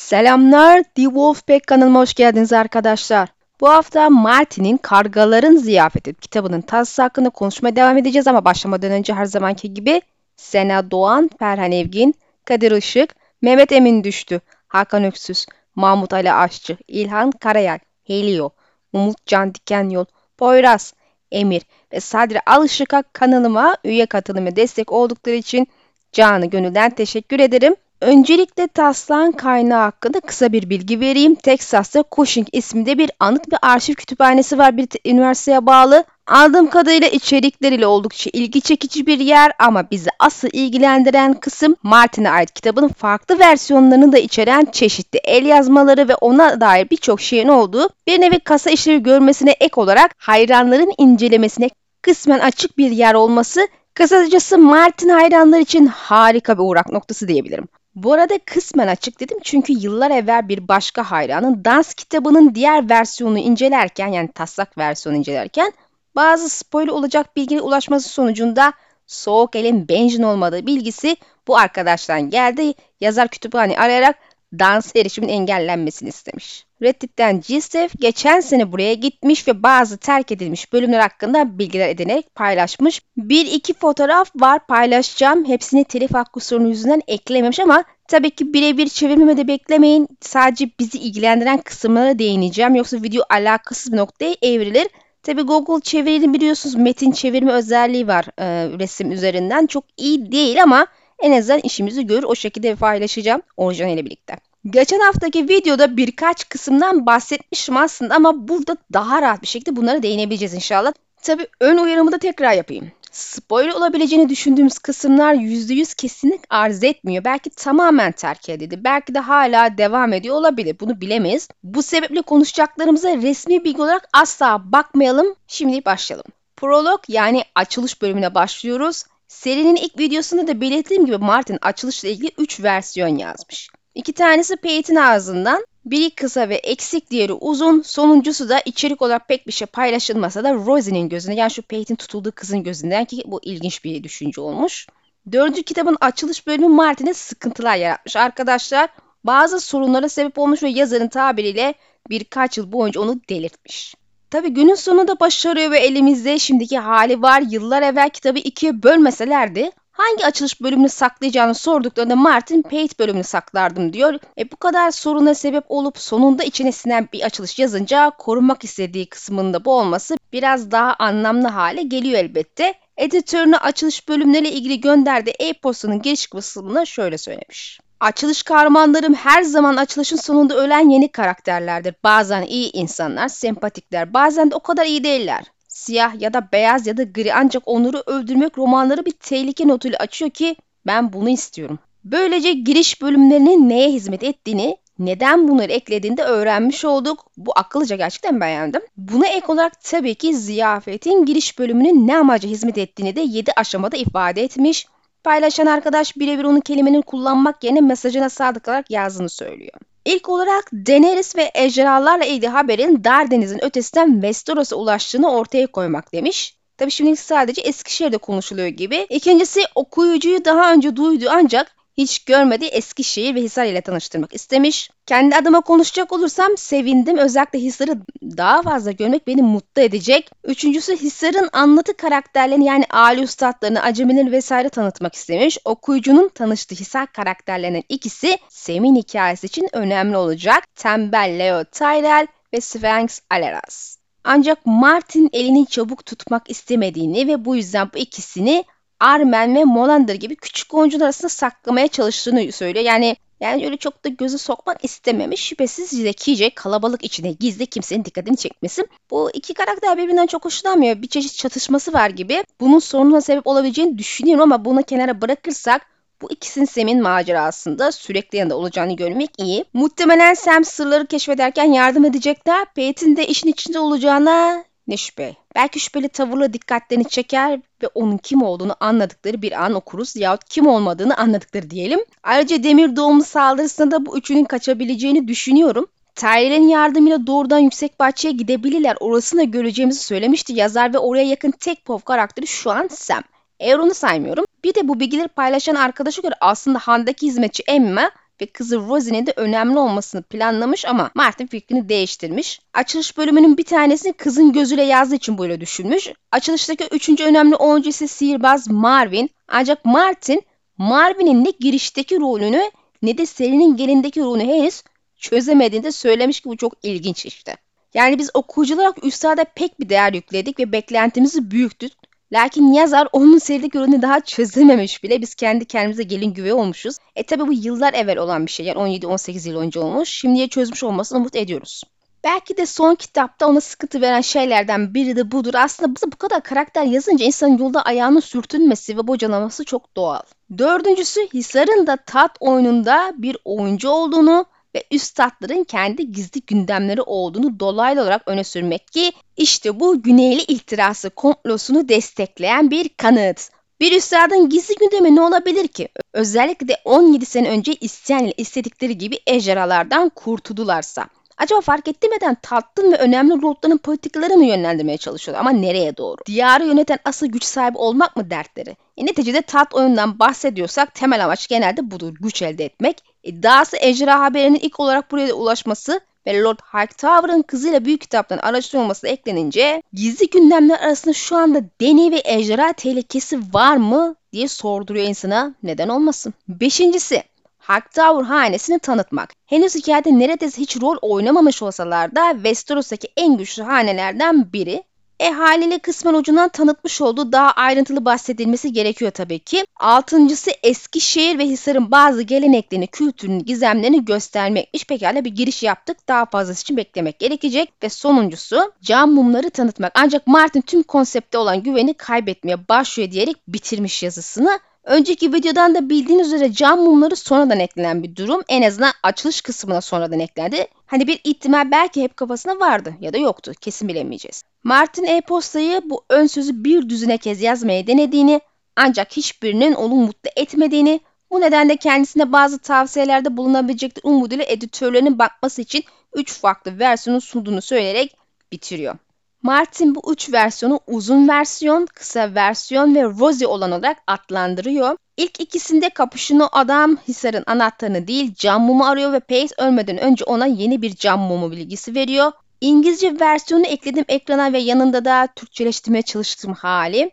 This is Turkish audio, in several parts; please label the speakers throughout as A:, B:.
A: Selamlar, The Wolfpack kanalıma hoş geldiniz arkadaşlar. Bu hafta Martin'in Kargaların Ziyafeti kitabının tarzı hakkında konuşmaya devam edeceğiz ama başlamadan önce her zamanki gibi Sena Doğan, Ferhan Evgin, Kadir Işık, Mehmet Emin Düştü, Hakan Öksüz, Mahmut Ali Aşçı, İlhan Karayel, Helio, Umut Can Dikenyol, Poyraz, Emir ve Sadri Alışık'a kanalıma üye katılım ve destek oldukları için canı gönülden teşekkür ederim. Öncelikle taslağın kaynağı hakkında kısa bir bilgi vereyim. Texas'ta Cushing isminde bir anıt bir arşiv kütüphanesi var bir üniversiteye bağlı. Aldığım kadarıyla içerikleriyle oldukça ilgi çekici bir yer ama bizi asıl ilgilendiren kısım Martin'e ait kitabın farklı versiyonlarını da içeren çeşitli el yazmaları ve ona dair birçok şeyin olduğu bir nevi kasa işlevi görmesine ek olarak hayranların incelemesine kısmen açık bir yer olması Kısacası Martin hayranlar için harika bir uğrak noktası diyebilirim. Bu arada kısmen açık dedim çünkü yıllar evvel bir başka hayranın dans kitabının diğer versiyonunu incelerken yani taslak versiyonu incelerken bazı spoiler olacak bilgiye ulaşması sonucunda soğuk elin Benjin olmadığı bilgisi bu arkadaştan geldi. Yazar kütüphane arayarak dans erişimin engellenmesini istemiş. Reddit'ten Gisef geçen sene buraya gitmiş ve bazı terk edilmiş bölümler hakkında bilgiler edinerek paylaşmış. Bir iki fotoğraf var paylaşacağım. Hepsini telif hakkı sorunu yüzünden eklememiş ama tabii ki birebir çevirmemi de beklemeyin. Sadece bizi ilgilendiren kısımlara değineceğim. Yoksa video alakasız bir noktaya evrilir. Tabii Google çevirinin biliyorsunuz metin çevirme özelliği var e, resim üzerinden. Çok iyi değil ama en azından işimizi görür o şekilde paylaşacağım orijinaliyle birlikte. Geçen haftaki videoda birkaç kısımdan bahsetmişim aslında ama burada daha rahat bir şekilde bunlara değinebileceğiz inşallah. Tabi ön uyarımı da tekrar yapayım. Spoiler olabileceğini düşündüğümüz kısımlar %100 kesinlik arz etmiyor. Belki tamamen terk edildi. Belki de hala devam ediyor olabilir. Bunu bilemeyiz. Bu sebeple konuşacaklarımıza resmi bilgi olarak asla bakmayalım. Şimdi başlayalım. Prolog yani açılış bölümüne başlıyoruz. Serinin ilk videosunda da belirttiğim gibi Martin açılışla ilgili 3 versiyon yazmış. İki tanesi Peyton ağzından, biri kısa ve eksik diğeri uzun, sonuncusu da içerik olarak pek bir şey paylaşılmasa da Rosie'nin gözünde yani şu Peyton tutulduğu kızın gözünden ki bu ilginç bir düşünce olmuş. Dördüncü kitabın açılış bölümü Martin'e sıkıntılar yaratmış. Arkadaşlar bazı sorunlara sebep olmuş ve yazarın tabiriyle birkaç yıl boyunca onu delirtmiş. Tabi günün sonunda başarıyor ve elimizde şimdiki hali var. Yıllar evvel kitabı ikiye bölmeselerdi hangi açılış bölümünü saklayacağını sorduklarında Martin Pate bölümünü saklardım diyor. E bu kadar soruna sebep olup sonunda içine sinen bir açılış yazınca korumak istediği kısmında bu olması biraz daha anlamlı hale geliyor elbette. Editörüne açılış bölümleriyle ilgili gönderdiği e-postanın giriş kısmında şöyle söylemiş. Açılış kahramanlarım her zaman açılışın sonunda ölen yeni karakterlerdir. Bazen iyi insanlar, sempatikler, bazen de o kadar iyi değiller. Siyah ya da beyaz ya da gri ancak onları öldürmek romanları bir tehlike notuyla açıyor ki ben bunu istiyorum. Böylece giriş bölümlerinin neye hizmet ettiğini, neden bunları eklediğinde öğrenmiş olduk. Bu akıllıca gerçekten beğendim. Buna ek olarak tabii ki ziyafetin giriş bölümünün ne amaca hizmet ettiğini de 7 aşamada ifade etmiş. Paylaşan arkadaş birebir onun kelimenin kullanmak yerine mesajına sadık olarak yazdığını söylüyor. İlk olarak Daenerys ve ejderhalarla ilgili haberin Dar Deniz'in ötesinden Westeros'a ulaştığını ortaya koymak demiş. Tabi şimdi sadece Eskişehir'de konuşuluyor gibi. İkincisi okuyucuyu daha önce duydu ancak hiç görmediği Eskişehir ve Hisar ile tanıştırmak istemiş. Kendi adıma konuşacak olursam sevindim. Özellikle Hisar'ı daha fazla görmek beni mutlu edecek. Üçüncüsü Hisar'ın anlatı karakterlerini yani Ali Üstadlarını, Acemileri vesaire tanıtmak istemiş. Okuyucunun tanıştığı Hisar karakterlerinin ikisi Sem'in hikayesi için önemli olacak. Tembel Leo Tyrell ve Sphinx Aleras. Ancak Martin elini çabuk tutmak istemediğini ve bu yüzden bu ikisini Armen ve Molander gibi küçük oyuncular arasında saklamaya çalıştığını söylüyor. Yani yani öyle çok da gözü sokmak istememiş. Şüphesiz zekice kalabalık içinde gizli kimsenin dikkatini çekmesin. Bu iki karakter birbirinden çok hoşlanmıyor. Bir çeşit çatışması var gibi. Bunun sorununa sebep olabileceğini düşünüyorum ama bunu kenara bırakırsak bu ikisinin Sam'in macerasında sürekli yanında olacağını görmek iyi. Muhtemelen Sam sırları keşfederken yardım edecekler. Peyton de işin içinde olacağına ne şüphe. Belki şüpheli tavırla dikkatlerini çeker ve onun kim olduğunu anladıkları bir an okuruz yahut kim olmadığını anladıkları diyelim. Ayrıca demir doğumlu saldırısında da bu üçünün kaçabileceğini düşünüyorum. Tyrell'in yardımıyla doğrudan yüksek bahçeye gidebilirler. Orasını da göreceğimizi söylemişti yazar ve oraya yakın tek pov karakteri şu an Sam. Eğer onu saymıyorum. Bir de bu bilgileri paylaşan arkadaşa göre aslında Han'daki hizmetçi Emma ve kızı Rosie'nin de önemli olmasını planlamış ama Martin fikrini değiştirmiş. Açılış bölümünün bir tanesini kızın gözüyle yazdığı için böyle düşünmüş. Açılıştaki üçüncü önemli oyuncu ise sihirbaz Marvin. Ancak Martin, Marvin'in ne girişteki rolünü ne de serinin gelindeki rolünü henüz çözemediğini de söylemiş ki bu çok ilginç işte. Yani biz okuyucular olarak üstada pek bir değer yükledik ve beklentimizi büyüktük. Lakin yazar onun serideki rolünü daha çözememiş bile. Biz kendi kendimize gelin güve olmuşuz. E tabi bu yıllar evvel olan bir şey. Yani 17-18 yıl önce olmuş. Şimdiye çözmüş olmasını umut ediyoruz. Belki de son kitapta ona sıkıntı veren şeylerden biri de budur. Aslında bu kadar karakter yazınca insanın yolda ayağının sürtünmesi ve bocalaması çok doğal. Dördüncüsü Hisar'ın da tat oyununda bir oyuncu olduğunu ve üstadların kendi gizli gündemleri olduğunu dolaylı olarak öne sürmek ki işte bu Güneyli ihtirası komplosunu destekleyen bir kanıt. Bir üstadın gizli gündemi ne olabilir ki? Özellikle de 17 sene önce isyan ile istedikleri gibi ejderhalardan kurtuldularsa. Acaba fark ettirmeden tatlın ve önemli lordların politikaları mı yönlendirmeye çalışıyorlar ama nereye doğru? Diyarı yöneten asıl güç sahibi olmak mı dertleri? E neticede tat oyundan bahsediyorsak temel amaç genelde budur. Güç elde etmek. E dahası ejderha haberinin ilk olarak buraya ulaşması ve Lord Hightower'ın kızıyla büyük kitaptan araştırılması eklenince gizli gündemler arasında şu anda deney ve ejderha tehlikesi var mı diye sorduruyor insana neden olmasın. Beşincisi Hightower hanesini tanıtmak. Henüz hikayede neredeyse hiç rol oynamamış olsalar da Westeros'taki en güçlü hanelerden biri. E haliyle kısmen ucundan tanıtmış olduğu daha ayrıntılı bahsedilmesi gerekiyor tabii ki. Altıncısı Eskişehir ve Hisar'ın bazı geleneklerini, kültürünü, gizemlerini göstermekmiş. Pekala bir giriş yaptık. Daha fazlası için beklemek gerekecek. Ve sonuncusu cam mumları tanıtmak. Ancak Martin tüm konsepte olan güveni kaybetmeye başlıyor diyerek bitirmiş yazısını. Önceki videodan da bildiğiniz üzere cam mumları sonradan eklenen bir durum. En azından açılış kısmına sonradan eklendi. Hani bir ihtimal belki hep kafasında vardı ya da yoktu. Kesin bilemeyeceğiz. Martin e-postayı bu ön sözü bir düzine kez yazmaya denediğini ancak hiçbirinin onu mutlu etmediğini bu nedenle kendisine bazı tavsiyelerde bulunabilecektir umuduyla editörlerinin bakması için 3 farklı versiyonu sunduğunu söyleyerek bitiriyor. Martin bu üç versiyonu uzun versiyon, kısa versiyon ve Rosie olan olarak adlandırıyor. İlk ikisinde kapüşünü adam Hisar'ın anahtarını değil cam mumu arıyor ve Pace ölmeden önce ona yeni bir cam mumu bilgisi veriyor. İngilizce versiyonu ekledim ekrana ve yanında da Türkçeleştirmeye çalıştığım hali.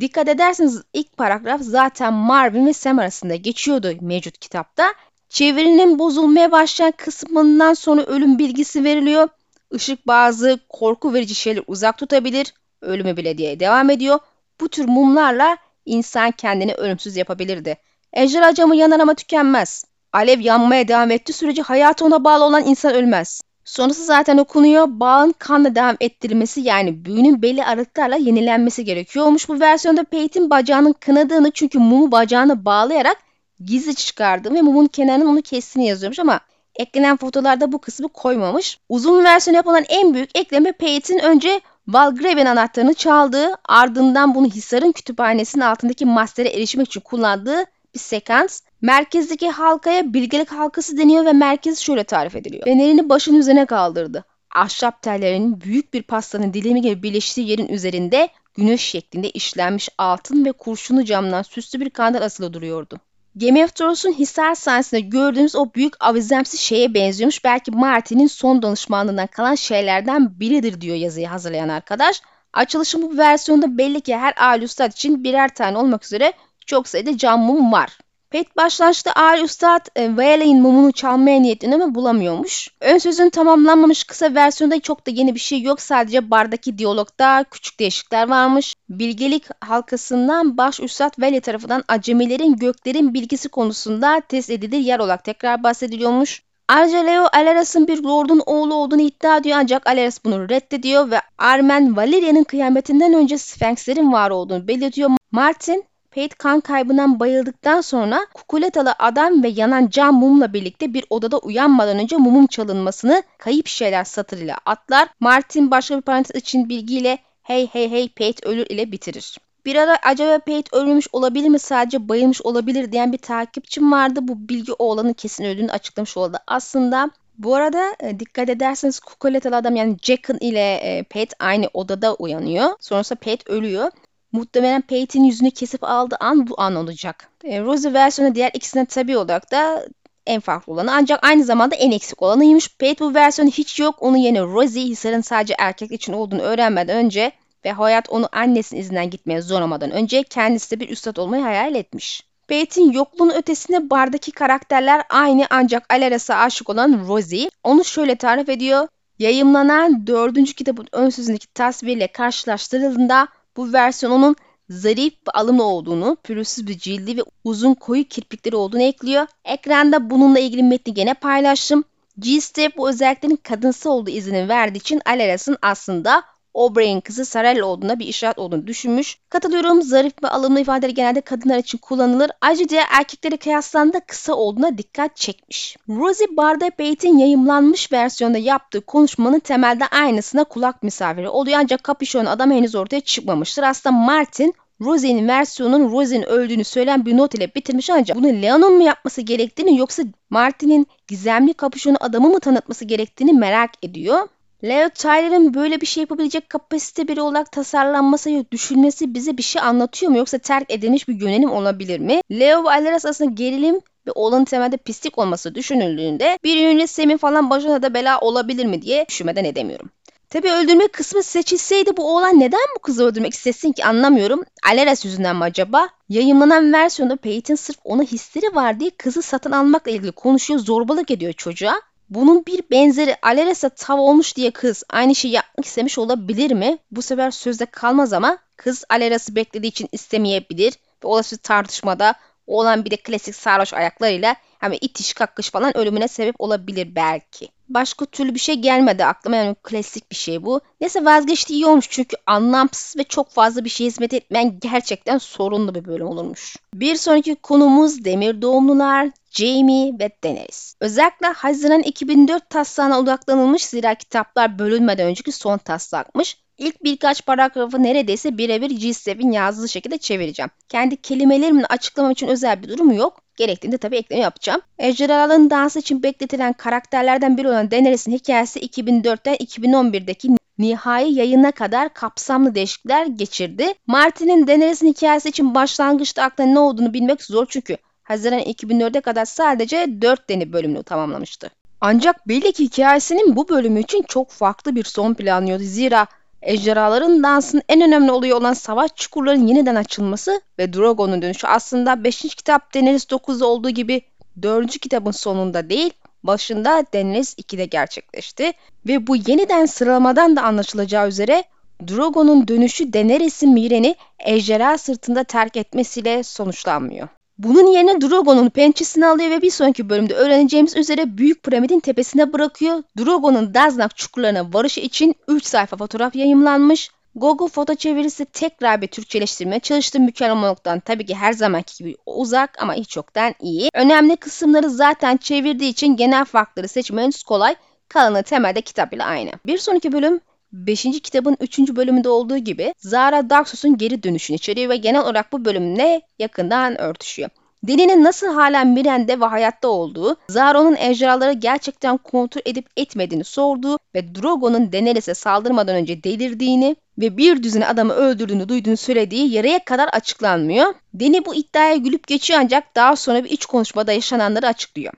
A: Dikkat ederseniz ilk paragraf zaten Marvin ve Sam arasında geçiyordu mevcut kitapta. Çevirinin bozulmaya başlayan kısmından sonra ölüm bilgisi veriliyor. Işık bazı korku verici şeyleri uzak tutabilir. Ölümü bile diye devam ediyor. Bu tür mumlarla insan kendini ölümsüz yapabilirdi. Ejderha camı yanar ama tükenmez. Alev yanmaya devam ettiği sürece hayatı ona bağlı olan insan ölmez. Sonrası zaten okunuyor. Bağın kanla devam ettirilmesi yani büyünün belli aralıklarla yenilenmesi gerekiyormuş. Bu versiyonda Peyton bacağının kınadığını çünkü mumu bacağına bağlayarak gizli çıkardı ve mumun kenarının onu kestiğini yazıyormuş ama eklenen fotolarda bu kısmı koymamış. Uzun versiyon yapılan en büyük ekleme Peyton önce Valgraven anahtarını çaldığı ardından bunu Hisar'ın kütüphanesinin altındaki mastere erişmek için kullandığı bir sekans. Merkezdeki halkaya bilgelik halkası deniyor ve merkez şöyle tarif ediliyor. Fenerini başın üzerine kaldırdı. Ahşap tellerinin büyük bir pastanın dilimi gibi birleştiği yerin üzerinde güneş şeklinde işlenmiş altın ve kurşunu camdan süslü bir kandil asılı duruyordu. Game of Thrones'un Hisar sahnesinde gördüğümüz o büyük avizemsi şeye benziyormuş. Belki Martin'in son danışmanlığından kalan şeylerden biridir diyor yazıyı hazırlayan arkadaş. Açılışın bu versiyonda belli ki her aile üstad için birer tane olmak üzere çok sayıda cam mum var. Pet başlangıçta Ali Üstad e, mumunu çalmaya niyetini ama bulamıyormuş. Ön sözün tamamlanmamış kısa versiyonda çok da yeni bir şey yok. Sadece bardaki diyalogda küçük değişiklikler varmış. Bilgelik halkasından baş Üstad Veli tarafından acemilerin göklerin bilgisi konusunda test edilir yer olarak tekrar bahsediliyormuş. Ayrıca Leo Aleras'ın bir lordun oğlu olduğunu iddia ediyor ancak Aleras bunu reddediyor ve Armen Valeria'nın kıyametinden önce Sphinx'lerin var olduğunu belirtiyor. Martin Pate kan kaybından bayıldıktan sonra kukuletalı adam ve yanan cam mumla birlikte bir odada uyanmadan önce mumun çalınmasını kayıp şeyler satırıyla atlar. Martin başka bir parantez için bilgiyle hey hey hey Pate ölür ile bitirir. Bir ara acaba Pate ölmüş olabilir mi sadece bayılmış olabilir diyen bir takipçim vardı. Bu bilgi oğlanın kesin öldüğünü açıklamış oldu. Aslında bu arada e, dikkat ederseniz kukuletalı adam yani Jackson ile e, Pate aynı odada uyanıyor. Sonrasında Pate ölüyor. Muhtemelen Peyton yüzünü kesip aldığı an bu an olacak. E, Rosie versiyonu diğer ikisine tabi olarak da en farklı olanı ancak aynı zamanda en eksik olanıymış. Pate bu versiyonu hiç yok. Onun yerine Rosie Hisar'ın sadece erkek için olduğunu öğrenmeden önce ve hayat onu annesinin izinden gitmeye zorlamadan önce kendisi de bir üstad olmayı hayal etmiş. Pate'in yokluğunun ötesinde bardaki karakterler aynı ancak Alaras'a aşık olan Rosie onu şöyle tarif ediyor. Yayımlanan dördüncü kitabın ön sözündeki tasvirle karşılaştırıldığında bu versiyon onun zarif ve alımlı olduğunu, pürüzsüz bir cildi ve uzun koyu kirpikleri olduğunu ekliyor. Ekranda bununla ilgili metni gene paylaştım. G-Step bu özelliklerin kadınsı olduğu izini verdiği için Alaras'ın aslında O'Brien kızı Sarella olduğuna bir işaret olduğunu düşünmüş. Katılıyorum zarif ve alımlı ifadeleri genelde kadınlar için kullanılır. Ayrıca erkeklere kıyaslandığında kısa olduğuna dikkat çekmiş. Rosie Barda Bate'in yayımlanmış versiyonda yaptığı konuşmanın temelde aynısına kulak misafiri oluyor ancak kapüşon adam henüz ortaya çıkmamıştır. Aslında Martin Rosie'nin versiyonun Rosie'nin öldüğünü söyleyen bir not ile bitirmiş ancak bunu Leon'un mu yapması gerektiğini yoksa Martin'in gizemli kapüşonu adamı mı tanıtması gerektiğini merak ediyor. Leo Tyler'ın böyle bir şey yapabilecek kapasite biri olarak tasarlanması ya düşünmesi bize bir şey anlatıyor mu yoksa terk edilmiş bir yönelim olabilir mi? Leo ve Alaras aslında gerilim ve olanın temelde pislik olması düşünüldüğünde bir yönüyle Sem'in falan başına da bela olabilir mi diye düşünmeden edemiyorum. Tabi öldürme kısmı seçilseydi bu oğlan neden bu kızı öldürmek istesin ki anlamıyorum. Aleras yüzünden mi acaba? Yayınlanan versiyonda Peyton sırf ona hisleri var diye kızı satın almakla ilgili konuşuyor, zorbalık ediyor çocuğa. Bunun bir benzeri Aleras'a tav olmuş diye kız aynı şeyi yapmak istemiş olabilir mi? Bu sefer sözde kalmaz ama kız Aleras'ı beklediği için istemeyebilir ve olası tartışmada olan bir de klasik sarhoş ayaklarıyla hani itiş kakış falan ölümüne sebep olabilir belki. Başka türlü bir şey gelmedi aklıma yani klasik bir şey bu. Neyse vazgeçti iyi olmuş çünkü anlamsız ve çok fazla bir şey hizmet etmeyen gerçekten sorunlu bir bölüm olurmuş. Bir sonraki konumuz Demir Doğumlular, Jamie ve Daenerys. Özellikle Haziran 2004 taslağına odaklanılmış zira kitaplar bölünmeden önceki son taslakmış. İlk birkaç paragrafı neredeyse birebir G7'in yazdığı şekilde çevireceğim. Kendi kelimelerimle açıklamam için özel bir durum yok. Gerektiğinde tabii ekleme yapacağım. Ejderhaların dansı için bekletilen karakterlerden biri olan Daenerys'in hikayesi 2004'ten 2011'deki nihai yayına kadar kapsamlı değişiklikler geçirdi. Martin'in Daenerys'in hikayesi için başlangıçta aklına ne olduğunu bilmek zor çünkü Haziran 2004'e kadar sadece 4 deni bölümünü tamamlamıştı. Ancak belli ki hikayesinin bu bölümü için çok farklı bir son planlıyordu. Zira ejderhaların dansının en önemli olayı olan savaş çukurlarının yeniden açılması ve Drogon'un dönüşü aslında 5. kitap Daenerys 9'da olduğu gibi 4. kitabın sonunda değil başında Daenerys 2'de gerçekleşti ve bu yeniden sıralamadan da anlaşılacağı üzere Drogon'un dönüşü Daenerys'in Miren'i ejderha sırtında terk etmesiyle sonuçlanmıyor. Bunun yerine Drogon'un pençesini alıyor ve bir sonraki bölümde öğreneceğimiz üzere Büyük Piramidin tepesine bırakıyor. Drogon'un Daznak çukurlarına varışı için 3 sayfa fotoğraf yayımlanmış. Google foto çevirisi tekrar bir Türkçeleştirmeye çalıştı. Mükemmellikten tabii ki her zamanki gibi uzak ama hiç yoktan iyi. Önemli kısımları zaten çevirdiği için genel farkları seçmeniz kolay. Kalanı temelde kitap ile aynı. Bir sonraki bölüm 5. kitabın 3. bölümünde olduğu gibi Zara Darksus'un geri dönüşünü içeriyor ve genel olarak bu bölümle yakından örtüşüyor. Deni'nin nasıl halen Miren'de ve hayatta olduğu, Zaro'nun ejderhaları gerçekten kontrol edip etmediğini sorduğu ve Drogo'nun Daenerys'e saldırmadan önce delirdiğini ve bir düzine adamı öldürdüğünü duyduğunu söylediği yarıya kadar açıklanmıyor. Deni bu iddiaya gülüp geçiyor ancak daha sonra bir iç konuşmada yaşananları açıklıyor.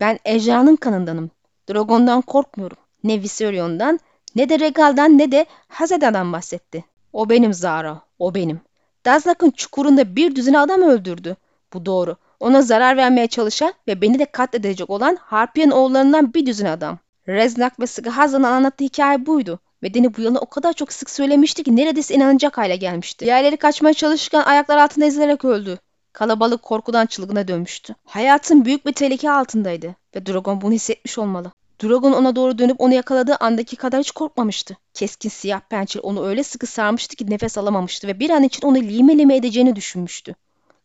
A: Ben ejderhanın kanındanım. Drogon'dan korkmuyorum. Ne Viserion'dan ne de Regal'dan ne de Hazeda'dan bahsetti. O benim Zara, o benim. Dazlak'ın çukurunda bir düzine adam öldürdü. Bu doğru. Ona zarar vermeye çalışan ve beni de katledecek olan Harpiyen oğullarından bir düzine adam. Reznak ve Sigahaza'nın anlattığı hikaye buydu. Ve Deni bu yalanı o kadar çok sık söylemişti ki neredeyse inanacak hale gelmişti. Diğerleri kaçmaya çalışırken ayaklar altında ezilerek öldü. Kalabalık korkudan çılgına dönmüştü. Hayatın büyük bir tehlike altındaydı ve Dragon bunu hissetmiş olmalı. Dragon ona doğru dönüp onu yakaladığı andaki kadar hiç korkmamıştı. Keskin siyah pençe onu öyle sıkı sarmıştı ki nefes alamamıştı ve bir an için onu lime lime edeceğini düşünmüştü.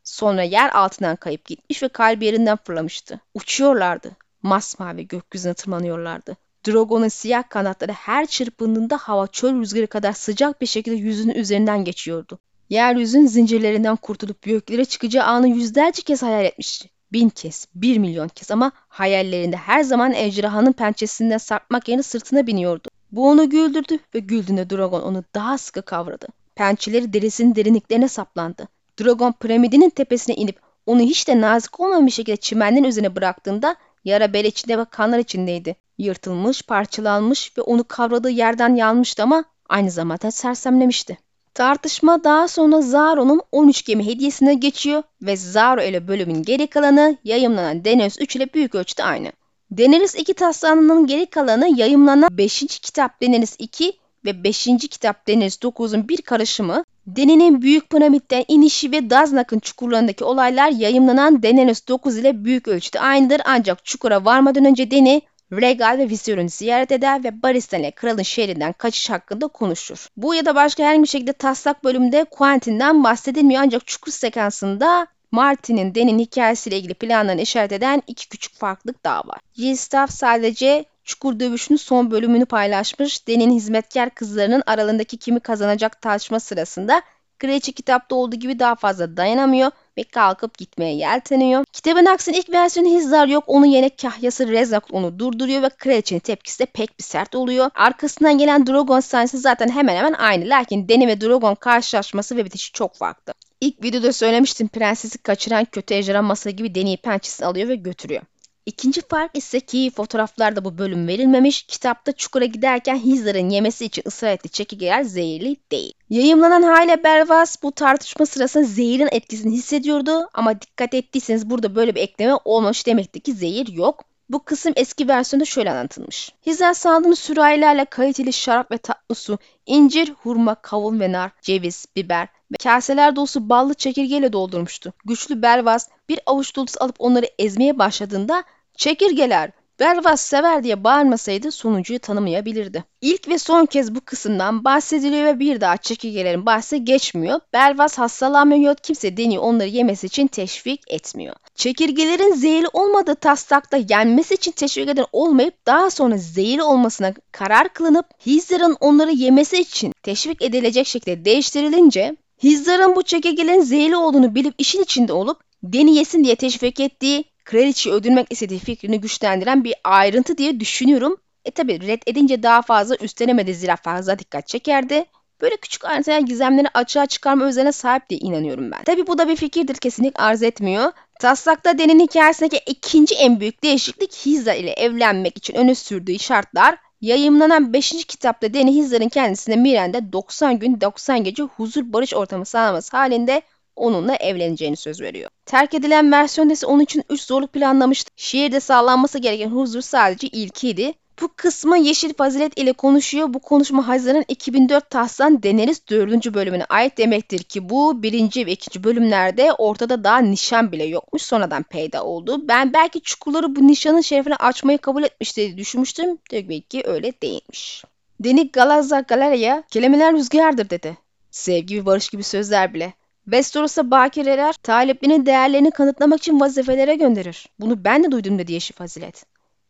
A: Sonra yer altından kayıp gitmiş ve kalbi yerinden fırlamıştı. Uçuyorlardı. Masmavi gökyüzüne tırmanıyorlardı. Drogon'un siyah kanatları her çırpındığında hava çöl rüzgarı kadar sıcak bir şekilde yüzünün üzerinden geçiyordu. Yeryüzünün zincirlerinden kurtulup göklere çıkacağı anı yüzlerce kez hayal etmişti. Bin kez, bir milyon kez ama hayallerinde her zaman ejderhanın pençesinden sarkmak yerine sırtına biniyordu. Bu onu güldürdü ve güldüğünde Drogon onu daha sıkı kavradı. Pençeleri derisinin derinliklerine saplandı. Dragon piramidinin tepesine inip onu hiç de nazik olmayan bir şekilde çimenlerin üzerine bıraktığında yara bel içinde ve kanlar içindeydi. Yırtılmış, parçalanmış ve onu kavradığı yerden yanmıştı ama aynı zamanda sersemlemişti. Tartışma daha sonra Zaro'nun 13 gemi hediyesine geçiyor ve Zaro ile bölümün geri kalanı yayımlanan Daenerys 3 ile büyük ölçüde aynı. Daenerys 2 taslağının geri kalanı yayımlanan 5. kitap Daenerys 2 ve 5. kitap Daenerys 9'un bir karışımı, Deni'nin Büyük Piramit'ten inişi ve Daznak'ın çukurlarındaki olaylar yayımlanan Daenerys 9 ile büyük ölçüde aynıdır ancak çukura varmadan önce Deni Regal ve Viserys'i ziyaret eder ve Barristan ile kralın şehrinden kaçış hakkında konuşur. Bu ya da başka herhangi bir şekilde taslak bölümde Quentin'den bahsedilmiyor ancak çukur sekansında Martin'in Den'in hikayesiyle ilgili planlarını işaret eden iki küçük farklılık daha var. Yistaff sadece Çukur Dövüşü'nün son bölümünü paylaşmış. Den'in hizmetkar kızlarının aralarındaki kimi kazanacak tartışma sırasında Kraliçe kitapta olduğu gibi daha fazla dayanamıyor ve kalkıp gitmeye yelteniyor. Kitabın aksine ilk versiyonu Hizar yok. Onun yerine kahyası Rezak onu durduruyor ve kraliçenin tepkisi de pek bir sert oluyor. Arkasından gelen Drogon sahnesi zaten hemen hemen aynı. Lakin Dany ve Drogon karşılaşması ve bitişi çok farklı. İlk videoda söylemiştim prensesi kaçıran kötü ejderha masası gibi Dany'yi pençesini alıyor ve götürüyor. İkinci fark ise ki fotoğraflarda bu bölüm verilmemiş. Kitapta çukura giderken Hizar'ın yemesi için ısrar ettiği çekirgeler zehirli değil. Yayımlanan Hayle Bervas bu tartışma sırasında zehirin etkisini hissediyordu ama dikkat ettiyseniz burada böyle bir ekleme olmamış demekti ki zehir yok. Bu kısım eski versiyonda şöyle anlatılmış. Hizar sandığını sürahilerle kaliteli şarap ve tatlı su, incir, hurma, kavun ve nar, ceviz, biber ve kaseler dolusu ballı çekirgeyle doldurmuştu. Güçlü Bervaz bir avuç dolusu alıp onları ezmeye başladığında çekirgeler Bervas sever diye bağırmasaydı sonuncuyu tanımayabilirdi. İlk ve son kez bu kısımdan bahsediliyor ve bir daha çekirgelerin bahsi geçmiyor. Bervas hastalanmıyor, kimse Deni onları yemesi için teşvik etmiyor. Çekirgelerin zehirli olmadığı taslakta yenmesi için teşvik eden olmayıp daha sonra zehirli olmasına karar kılınıp Hizdar'ın onları yemesi için teşvik edilecek şekilde değiştirilince Hizdar'ın bu çekirgelerin zehirli olduğunu bilip işin içinde olup Deni yesin diye teşvik ettiği kraliçeyi öldürmek istediği fikrini güçlendiren bir ayrıntı diye düşünüyorum. E tabi red edince daha fazla üstlenemedi zira fazla dikkat çekerdi. Böyle küçük ayrıntılar gizemleri açığa çıkarma özelliğine sahip diye inanıyorum ben. Tabi bu da bir fikirdir kesinlikle arz etmiyor. Taslakta Den'in hikayesindeki ikinci en büyük değişiklik Hizar ile evlenmek için öne sürdüğü şartlar Yayımlanan 5. kitapta Deni Hizar'ın kendisine Miren'de 90 gün 90 gece huzur barış ortamı sağlaması halinde onunla evleneceğini söz veriyor. Terk edilen ise onun için 3 zorluk planlamıştı. Şiirde sağlanması gereken huzur sadece ilkiydi. Bu kısmı Yeşil Fazilet ile konuşuyor. Bu konuşma Haziran 2004 Tahsan Deneriz 4. bölümüne ait demektir ki bu 1. ve 2. bölümlerde ortada daha nişan bile yokmuş. Sonradan peyda oldu. Ben belki çukurları bu nişanın şerefine açmayı kabul etmiş diye düşünmüştüm. Tabii ki öyle değilmiş. Deni Galaza Galeria kelimeler rüzgardır dedi. Sevgi ve barış gibi sözler bile. Westeros'a bakireler taliplerinin değerlerini kanıtlamak için vazifelere gönderir. Bunu ben de duydum dedi Yeşil Fazilet.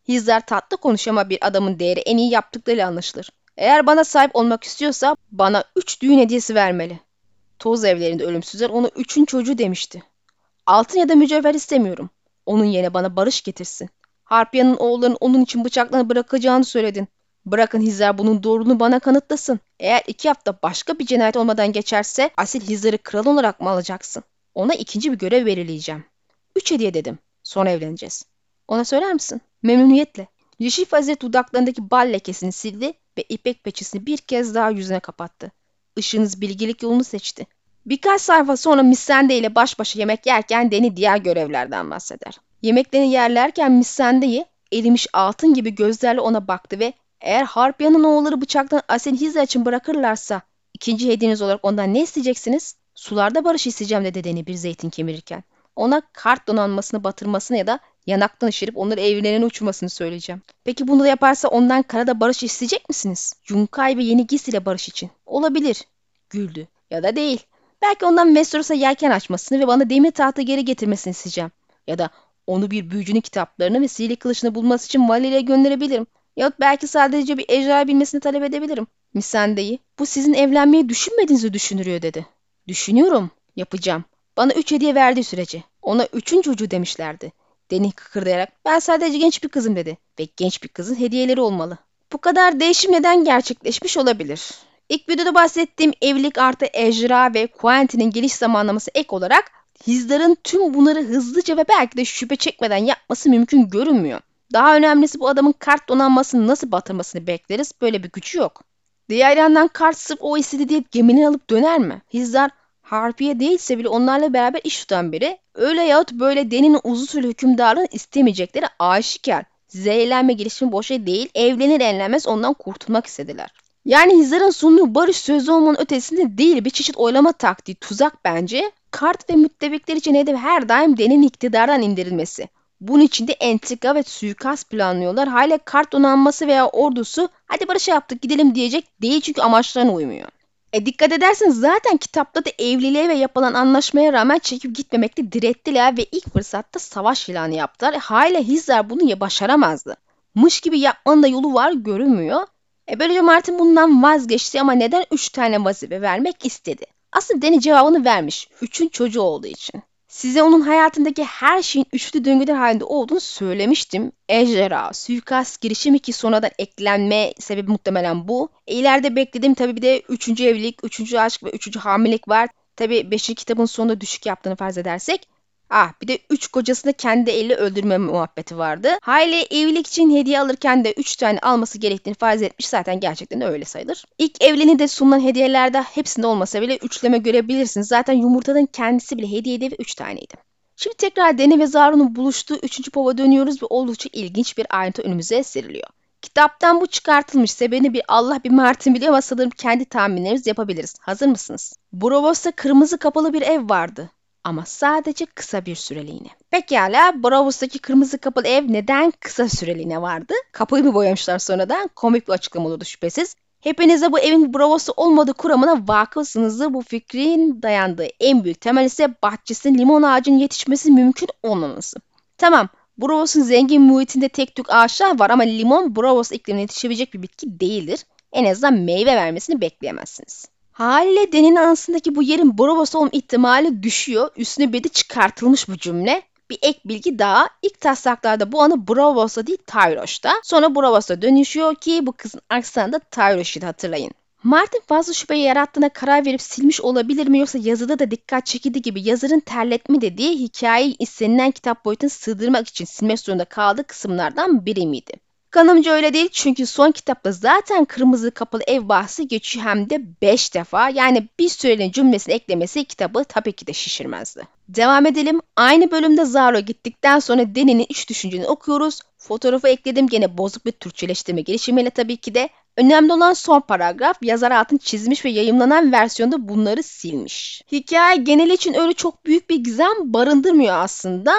A: Hizler tatlı konuşuyor ama bir adamın değeri en iyi yaptıklarıyla anlaşılır. Eğer bana sahip olmak istiyorsa bana üç düğün hediyesi vermeli. Toz evlerinde ölümsüzler ona üçün çocuğu demişti. Altın ya da mücevher istemiyorum. Onun yerine bana barış getirsin. Harpiya'nın oğullarının onun için bıçaklarını bırakacağını söyledin. Bırakın Hizar bunun doğruluğunu bana kanıtlasın. Eğer iki hafta başka bir cinayet olmadan geçerse asil Hizar'ı kral olarak mı alacaksın? Ona ikinci bir görev belirleyeceğim. Üç hediye dedim. Sonra evleneceğiz. Ona söyler misin? Memnuniyetle. Yeşil fazilet dudaklarındaki bal lekesini sildi ve ipek peçesini bir kez daha yüzüne kapattı. Işığınız bilgilik yolunu seçti. Birkaç sayfa sonra Missende ile baş başa yemek yerken Deni diğer görevlerden bahseder. Yemeklerini yerlerken Missende'yi erimiş altın gibi gözlerle ona baktı ve eğer Harpya'nın oğulları bıçaktan Asen Hiza için bırakırlarsa ikinci hediyeniz olarak ondan ne isteyeceksiniz? Sularda barış isteyeceğim dedi Deni bir zeytin kemirirken. Ona kart donanmasını batırmasını ya da yanaktan ışırıp onları evlerine uçurmasını söyleyeceğim. Peki bunu da yaparsa ondan karada barış isteyecek misiniz? Yunkay ve yeni Gis ile barış için. Olabilir. Güldü. Ya da değil. Belki ondan Westeros'a yelken açmasını ve bana demir tahtı geri getirmesini isteyeceğim. Ya da onu bir büyücünün kitaplarını ve sihirli kılıçını bulması için Vali'ye gönderebilirim. Yahut belki sadece bir ejderha bilmesini talep edebilirim. Misande'yi bu sizin evlenmeyi düşünmediğinizi düşünürüyor dedi. Düşünüyorum. Yapacağım. Bana üç hediye verdiği sürece. Ona üçün çocuğu demişlerdi. Deni kıkırdayarak ben sadece genç bir kızım dedi. Ve genç bir kızın hediyeleri olmalı. Bu kadar değişim neden gerçekleşmiş olabilir? İlk videoda bahsettiğim evlilik artı ejra ve Quentin'in geliş zamanlaması ek olarak Hizdar'ın tüm bunları hızlıca ve belki de şüphe çekmeden yapması mümkün görünmüyor. Daha önemlisi bu adamın kart donanmasını nasıl batırmasını bekleriz. Böyle bir gücü yok. Diğer yandan kart sırf o istedi diye gemini alıp döner mi? Hizdar Harpiye değilse bile onlarla beraber iş tutan biri. Öyle yahut böyle Deni'nin uzun süreli hükümdarlığını istemeyecekleri aşikar. Zehirlenme girişimi boşa değil, evlenir evlenmez ondan kurtulmak istediler. Yani Hizar'ın sunduğu barış sözü olmanın ötesinde değil bir çeşit oylama taktiği, tuzak bence. Kart ve müttefikler için hedef her daim Deni'nin iktidardan indirilmesi. Bunun için de entrika ve suikast planlıyorlar. Hala kart donanması veya ordusu hadi barış yaptık gidelim diyecek değil çünkü amaçlarına uymuyor. E dikkat ederseniz zaten kitapta da evliliğe ve yapılan anlaşmaya rağmen çekip gitmemekte direttiler ve ilk fırsatta savaş ilanı yaptılar. E, hala Hizar bunu ya başaramazdı. Mış gibi yapmanın da yolu var görünmüyor. E böylece Martin bundan vazgeçti ama neden 3 tane vazife vermek istedi? Aslında Deni cevabını vermiş. Üçün çocuğu olduğu için. Size onun hayatındaki her şeyin üçlü döngüler halinde olduğunu söylemiştim. Ejderha, suikast girişimi ki sonradan eklenme sebebi muhtemelen bu. E, ileride beklediğim tabii bir de üçüncü evlilik, üçüncü aşk ve üçüncü hamilelik var. Tabii beşinci kitabın sonunda düşük yaptığını farz edersek. Ah bir de üç kocasını kendi elle öldürme muhabbeti vardı. Hayle evlilik için hediye alırken de üç tane alması gerektiğini farz etmiş zaten gerçekten de öyle sayılır. İlk evliliğinde de sunulan hediyelerde hepsinde olmasa bile üçleme görebilirsiniz. Zaten yumurtanın kendisi bile hediyede ve üç taneydi. Şimdi tekrar Deni ve Zaru'nun buluştuğu üçüncü pova dönüyoruz ve oldukça ilginç bir ayrıntı önümüze seriliyor. Kitaptan bu çıkartılmış sebebini bir Allah bir Martin biliyor ama sanırım kendi tahminlerimiz yapabiliriz. Hazır mısınız? Brovos'ta kırmızı kapalı bir ev vardı ama sadece kısa bir süreliğine. Pekala Bravos'taki kırmızı kapalı ev neden kısa süreliğine vardı? Kapıyı mı boyamışlar sonradan? Komik bir açıklama olurdu şüphesiz. Hepinize bu evin Bravos'u olmadığı kuramına vakıfsınızdır. Bu fikrin dayandığı en büyük temel ise bahçesinde limon ağacının yetişmesi mümkün olmaması. Tamam Bravos'un zengin muhitinde tek tük ağaçlar var ama limon Bravos iklimine yetişebilecek bir bitki değildir. En azından meyve vermesini bekleyemezsiniz. Haliyle Den'in anısındaki bu yerin Bravos olma ihtimali düşüyor. Üstüne bir de çıkartılmış bu cümle. Bir ek bilgi daha. İlk taslaklarda bu anı Bravos'ta değil Tyroş'ta. Sonra Bravos'a dönüşüyor ki bu kızın aksanı da Tyroş'u hatırlayın. Martin fazla şüphe yarattığına karar verip silmiş olabilir mi yoksa yazıda da dikkat çekildi gibi yazarın terletme dediği hikayeyi istenilen kitap boyutunu sığdırmak için silmek zorunda kaldığı kısımlardan biri miydi? Kanımca öyle değil çünkü son kitapta zaten kırmızı kapalı ev bahsi geçiyor hem de 5 defa. Yani bir süreliğin cümlesini eklemesi kitabı tabii ki de şişirmezdi. Devam edelim. Aynı bölümde Zaro gittikten sonra Deni'nin iç düşünceni okuyoruz. Fotoğrafı ekledim gene bozuk bir Türkçeleştirme girişimiyle tabii ki de. Önemli olan son paragraf yazar altın çizmiş ve yayımlanan versiyonda bunları silmiş. Hikaye genel için öyle çok büyük bir gizem barındırmıyor aslında.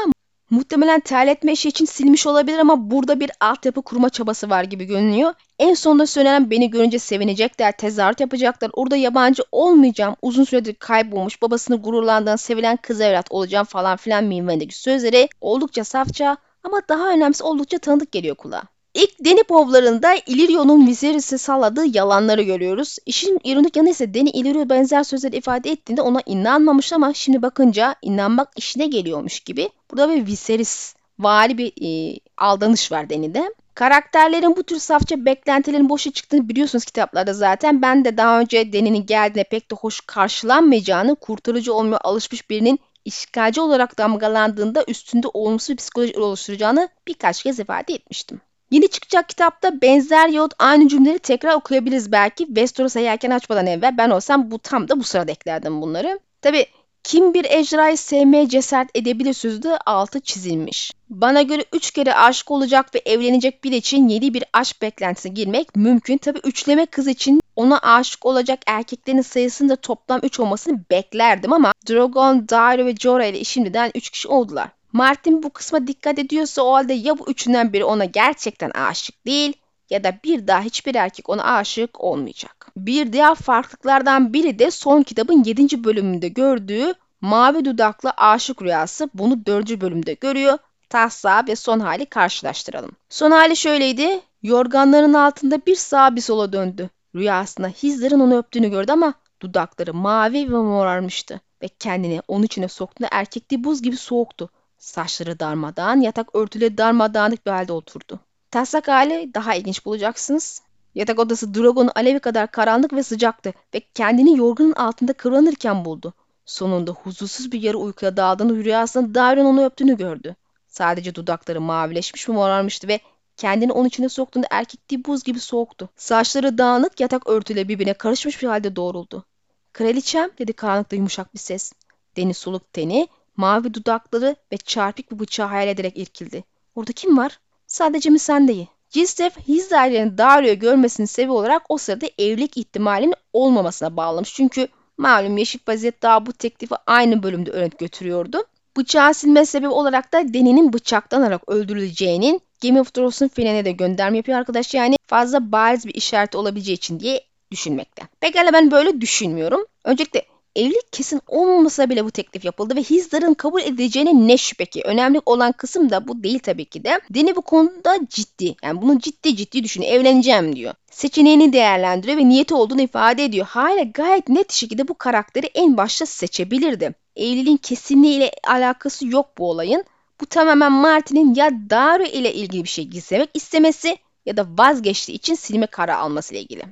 A: Muhtemelen terletme işi için silmiş olabilir ama burada bir altyapı kurma çabası var gibi görünüyor. En sonunda söylenen beni görünce sevinecekler, tezahürat yapacaklar. Orada yabancı olmayacağım, uzun süredir kaybolmuş, babasını gururlandığın sevilen kız evlat olacağım falan filan minvalindeki sözleri oldukça safça ama daha önemlisi oldukça tanıdık geliyor kulağa. İlk Deni povlarında Illyrio'nun Viserys'e salladığı yalanları görüyoruz. İşin ironik yanı ise Deni Illyrio benzer sözler ifade ettiğinde ona inanmamış ama şimdi bakınca inanmak işine geliyormuş gibi. Burada bir Viserys vari bir e, aldanış var Deni'de. Karakterlerin bu tür safça beklentilerin boşa çıktığını biliyorsunuz kitaplarda zaten. Ben de daha önce Deni'nin geldiğine pek de hoş karşılanmayacağını, kurtarıcı olmaya alışmış birinin işgalci olarak damgalandığında üstünde olumsuz bir psikoloji oluşturacağını birkaç kez ifade etmiştim. Yeni çıkacak kitapta benzer yahut aynı cümleleri tekrar okuyabiliriz belki. Westeros'a yelken açmadan evvel ben olsam bu tam da bu sırada eklerdim bunları. Tabi kim bir ejderhayı sevmeye cesaret edebilir sözü altı çizilmiş. Bana göre üç kere aşık olacak ve evlenecek bir için yeni bir aşk beklentisine girmek mümkün. Tabi üçleme kız için ona aşık olacak erkeklerin sayısının da toplam 3 olmasını beklerdim ama Drogon, Dario ve Jorah ile şimdiden 3 kişi oldular. Martin bu kısma dikkat ediyorsa o halde ya bu üçünden biri ona gerçekten aşık değil ya da bir daha hiçbir erkek ona aşık olmayacak. Bir diğer farklılıklardan biri de son kitabın 7. bölümünde gördüğü mavi dudaklı aşık rüyası bunu 4. bölümde görüyor. Taslağı ve son hali karşılaştıralım. Son hali şöyleydi. Yorganların altında bir sağa bir sola döndü. Rüyasında Hizdar'ın onu öptüğünü gördü ama dudakları mavi ve morarmıştı ve kendini onun içine soktuğunda erkekliği buz gibi soğuktu. Saçları darmadağın, yatak örtüleri darmadağınık bir halde oturdu. Taslak hali daha ilginç bulacaksınız. Yatak odası Drogon'un alevi kadar karanlık ve sıcaktı ve kendini yorganın altında kıvranırken buldu. Sonunda huzursuz bir yarı uykuya daldığını rüyasında Darion onu öptüğünü gördü. Sadece dudakları mavileşmiş ve morarmıştı ve kendini onun içine soktuğunda erkekliği buz gibi soğuktu. Saçları dağınık yatak örtüyle birbirine karışmış bir halde doğruldu. Kraliçem dedi karanlıkta yumuşak bir ses. Deniz soluk teni, mavi dudakları ve çarpık bir bıçağı hayal ederek irkildi. Orada kim var? Sadece mi sendeyi? Cisdef Hizdail'in Dario'yu görmesinin sebebi olarak o sırada evlilik ihtimalinin olmamasına bağlamış. Çünkü malum Yeşil Vaziyet daha bu teklifi aynı bölümde öğrenip götürüyordu. Bıçağı silme sebebi olarak da Deni'nin bıçaktan alarak öldürüleceğinin Game of Thrones'un finaline de gönderme yapıyor arkadaş. Yani fazla bariz bir işareti olabileceği için diye düşünmekte. Pekala ben böyle düşünmüyorum. Öncelikle evlilik kesin olmasa bile bu teklif yapıldı ve Hizdar'ın kabul edeceğine ne şüphe ki. Önemli olan kısım da bu değil tabii ki de. Deni bu konuda ciddi. Yani bunu ciddi ciddi düşünüyor. Evleneceğim diyor. Seçeneğini değerlendiriyor ve niyeti olduğunu ifade ediyor. Hala gayet net şekilde bu karakteri en başta seçebilirdi. Evliliğin kesinliğiyle alakası yok bu olayın. Bu tamamen Martin'in ya Dario ile ilgili bir şey gizlemek istemesi ya da vazgeçtiği için silme kararı alması ile ilgili.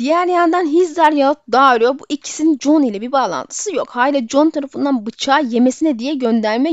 A: Diğer yandan Hizdar yahut Dario bu ikisinin John ile bir bağlantısı yok. Hala John tarafından bıçağı yemesine diye gönderme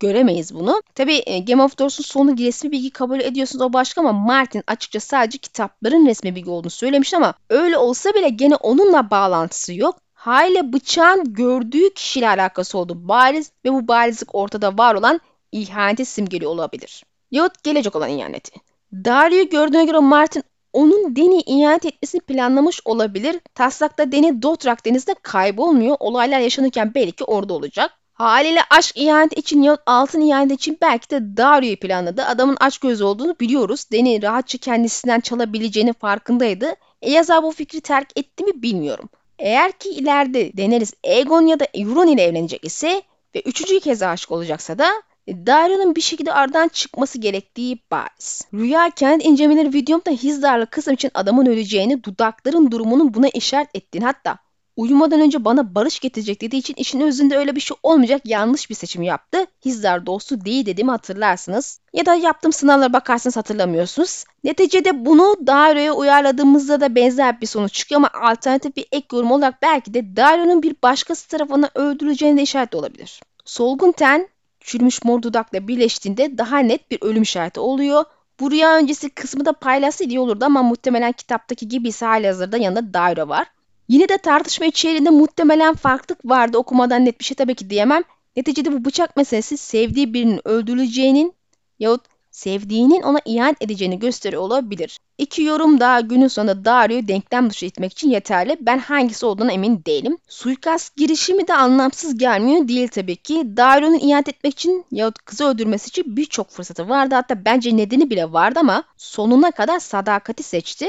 A: göremeyiz bunu. Tabi e, Game of Thrones'un sonu resmi bilgi kabul ediyorsunuz o başka ama Martin açıkça sadece kitapların resmi bilgi olduğunu söylemiş ama öyle olsa bile gene onunla bağlantısı yok. Hale bıçağın gördüğü kişiyle alakası oldu bariz ve bu barizlik ortada var olan ihaneti simgeliyor olabilir. Yahut gelecek olan ihaneti. Dario'yu gördüğüne göre Martin onun Deni ihanet etmesini planlamış olabilir. Taslakta Deni Dotrak denizde kaybolmuyor. Olaylar yaşanırken belki orada olacak. Haliyle aşk ihanet için ya altın ihanet için belki de Dario'yu planladı. Adamın aç göz olduğunu biliyoruz. Deni rahatça kendisinden çalabileceğinin farkındaydı. E yazar bu fikri terk etti mi bilmiyorum. Eğer ki ileride Daenerys Aegon ya da Euron ile evlenecek ise ve üçüncü kez aşık olacaksa da e, Dario'nun bir şekilde aradan çıkması gerektiği bariz. Rüya kendi incelemeleri videomda Hizdar'la kısım için adamın öleceğini, dudakların durumunun buna işaret ettiğini hatta uyumadan önce bana barış getirecek dediği için işin özünde öyle bir şey olmayacak yanlış bir seçim yaptı. Hizdar dostu değil dediğimi hatırlarsınız. Ya da yaptığım sınavlara bakarsanız hatırlamıyorsunuz. Neticede bunu Dario'ya uyarladığımızda da benzer bir sonuç çıkıyor ama alternatif bir ek yorum olarak belki de Dario'nun bir başkası tarafından öldürüleceğine de işaret olabilir. Solgun ten çürümüş mor dudakla birleştiğinde daha net bir ölüm işareti oluyor. Bu rüya öncesi kısmı da paylaşsa iyi olurdu ama muhtemelen kitaptaki gibi ise halihazırda yanında daire var. Yine de tartışma içeriğinde muhtemelen farklılık vardı okumadan net bir şey tabii ki diyemem. Neticede bu bıçak meselesi sevdiği birinin öldürüleceğinin yahut sevdiğinin ona ihanet edeceğini gösteriyor olabilir. İki yorum daha günün sonunda Dario'yu denklem dışı etmek için yeterli. Ben hangisi olduğuna emin değilim. Suikast girişimi de anlamsız gelmiyor değil tabii ki. Dario'nun ihanet etmek için yahut kızı öldürmesi için birçok fırsatı vardı. Hatta bence nedeni bile vardı ama sonuna kadar sadakati seçti.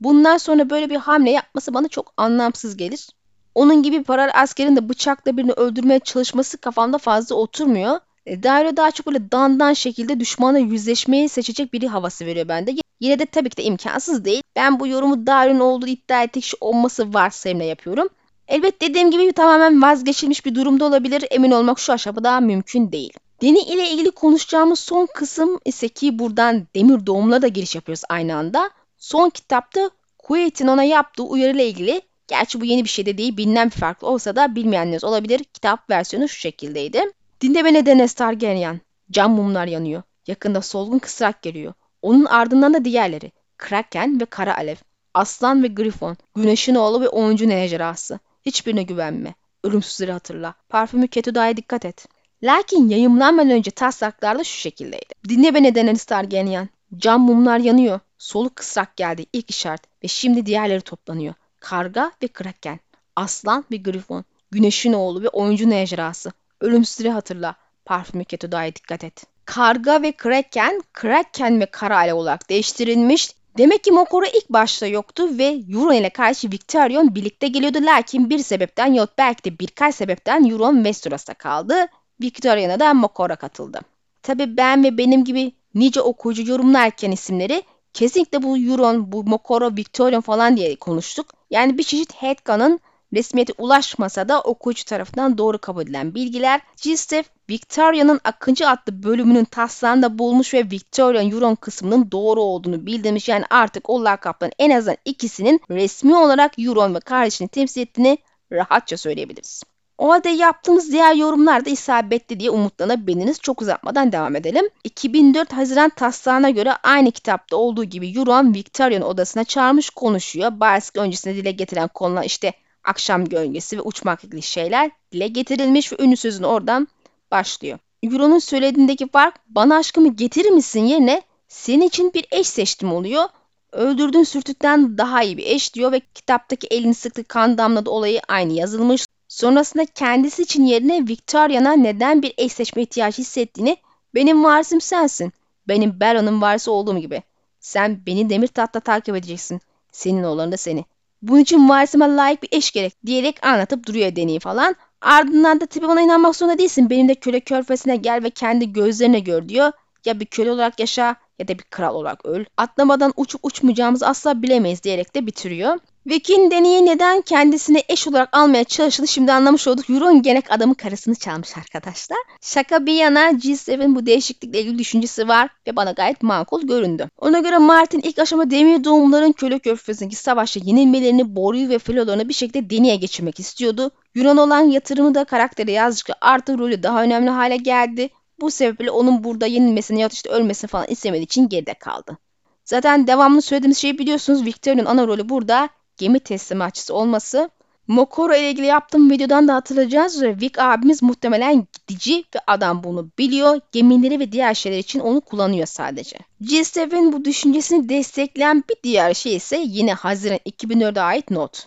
A: Bundan sonra böyle bir hamle yapması bana çok anlamsız gelir. Onun gibi parar askerin de bıçakla birini öldürmeye çalışması kafamda fazla oturmuyor. E, Dario daha çok böyle dandan şekilde düşmanla yüzleşmeyi seçecek biri havası veriyor bende. Yine de tabii ki de imkansız değil. Ben bu yorumu Dario'nun olduğu iddia ettiği kişi olması varsayımla yapıyorum. Elbet dediğim gibi tamamen vazgeçilmiş bir durumda olabilir. Emin olmak şu aşamada mümkün değil. Deni ile ilgili konuşacağımız son kısım ise ki buradan demir doğumla da giriş yapıyoruz aynı anda. Son kitapta Kuwait'in ona yaptığı uyarıyla ilgili Gerçi bu yeni bir şey de değil, bilinen bir farklı olsa da bilmeyenleriniz olabilir. Kitap versiyonu şu şekildeydi. Dinle beni Daenerys Targaryen. Cam mumlar yanıyor. Yakında solgun kısrak geliyor. Onun ardından da diğerleri. Kraken ve Kara Alev. Aslan ve Grifon. Güneşin oğlu ve 10. ejderhası. Hiçbirine güvenme. Ölümsüzleri hatırla. Parfümü Ketuda'ya dikkat et. Lakin yayımlanmadan önce taslaklarda şu şekildeydi. Dinle beni Daenerys Targaryen. Cam mumlar yanıyor. Soluk kısrak geldi ilk işaret ve şimdi diğerleri toplanıyor. Karga ve Kraken. Aslan ve Grifon. Güneşin oğlu ve oyuncu ejderhası. Ölümsüzleri hatırla. Parfümü Ketuda'ya dikkat et. Karga ve Kraken, Kraken ve Kara Alev olarak değiştirilmiş. Demek ki Mokoro ilk başta yoktu ve Euron ile karşı Victorion birlikte geliyordu. Lakin bir sebepten yahut belki de birkaç sebepten Euron Westeros'ta kaldı. Victorion'a da Mokoro katıldı. Tabi ben ve benim gibi nice okuyucu yorumlarken isimleri kesinlikle bu Euron, bu Mokoro, Victorion falan diye konuştuk. Yani bir çeşit headcanon resmiyete ulaşmasa da okuyucu tarafından doğru kabul edilen bilgiler. Gistef, Victoria'nın Akıncı adlı bölümünün taslağında bulmuş ve Victoria Euron kısmının doğru olduğunu bildirmiş. Yani artık o lakapların en azından ikisinin resmi olarak Euron ve kardeşini temsil ettiğini rahatça söyleyebiliriz. O halde yaptığımız diğer yorumlar da isabetli diye umutlanabilirsiniz. Çok uzatmadan devam edelim. 2004 Haziran taslağına göre aynı kitapta olduğu gibi Euron Victoria'nın odasına çağırmış konuşuyor. Barsk öncesinde dile getiren konular işte akşam gölgesi ve uçmak ilgili şeyler dile getirilmiş ve ünlü sözün oradan başlıyor. Euron'un söylediğindeki fark bana aşkımı getirir misin yerine senin için bir eş seçtim oluyor. Öldürdüğün sürtükten daha iyi bir eş diyor ve kitaptaki elini sıktı kan damladı olayı aynı yazılmış. Sonrasında kendisi için yerine Victoria'na neden bir eş seçme ihtiyacı hissettiğini benim varisim sensin. Benim Baron'un varisi olduğum gibi. Sen beni demir tahtta takip edeceksin. Senin oğlan da seni. Bunun için varisime layık bir eş gerek diyerek anlatıp duruyor deneyi falan. Ardından da tabi bana inanmak zorunda değilsin. Benim de köle körfesine gel ve kendi gözlerine gör diyor. Ya bir köle olarak yaşa ya da bir kral olarak öl. Atlamadan uçup uçmayacağımızı asla bilemeyiz diyerek de bitiriyor. Vic'in deneyi neden kendisine eş olarak almaya çalıştığını şimdi anlamış olduk. Euron gerek adamın karısını çalmış arkadaşlar. Şaka bir yana G7 bu değişiklikle ilgili düşüncesi var ve bana gayet makul göründü. Ona göre Martin ilk aşama demir doğumların köle körfezindeki savaşta yenilmelerini Boruyu ve filolarını bir şekilde deneye geçirmek istiyordu. Yunan olan yatırımı da karaktere yazdıkça artı rolü daha önemli hale geldi. Bu sebeple onun burada yenilmesini ya da işte ölmesini falan istemediği için geride kaldı. Zaten devamlı söylediğimiz şeyi biliyorsunuz. Victoria'nın ana rolü burada gemi teslimatçısı olması. Mokoro ile ilgili yaptığım videodan da hatırlayacağız. Vic abimiz muhtemelen gidici ve adam bunu biliyor. Gemileri ve diğer şeyler için onu kullanıyor sadece. G7 bu düşüncesini destekleyen bir diğer şey ise yine Haziran 2004'e ait not.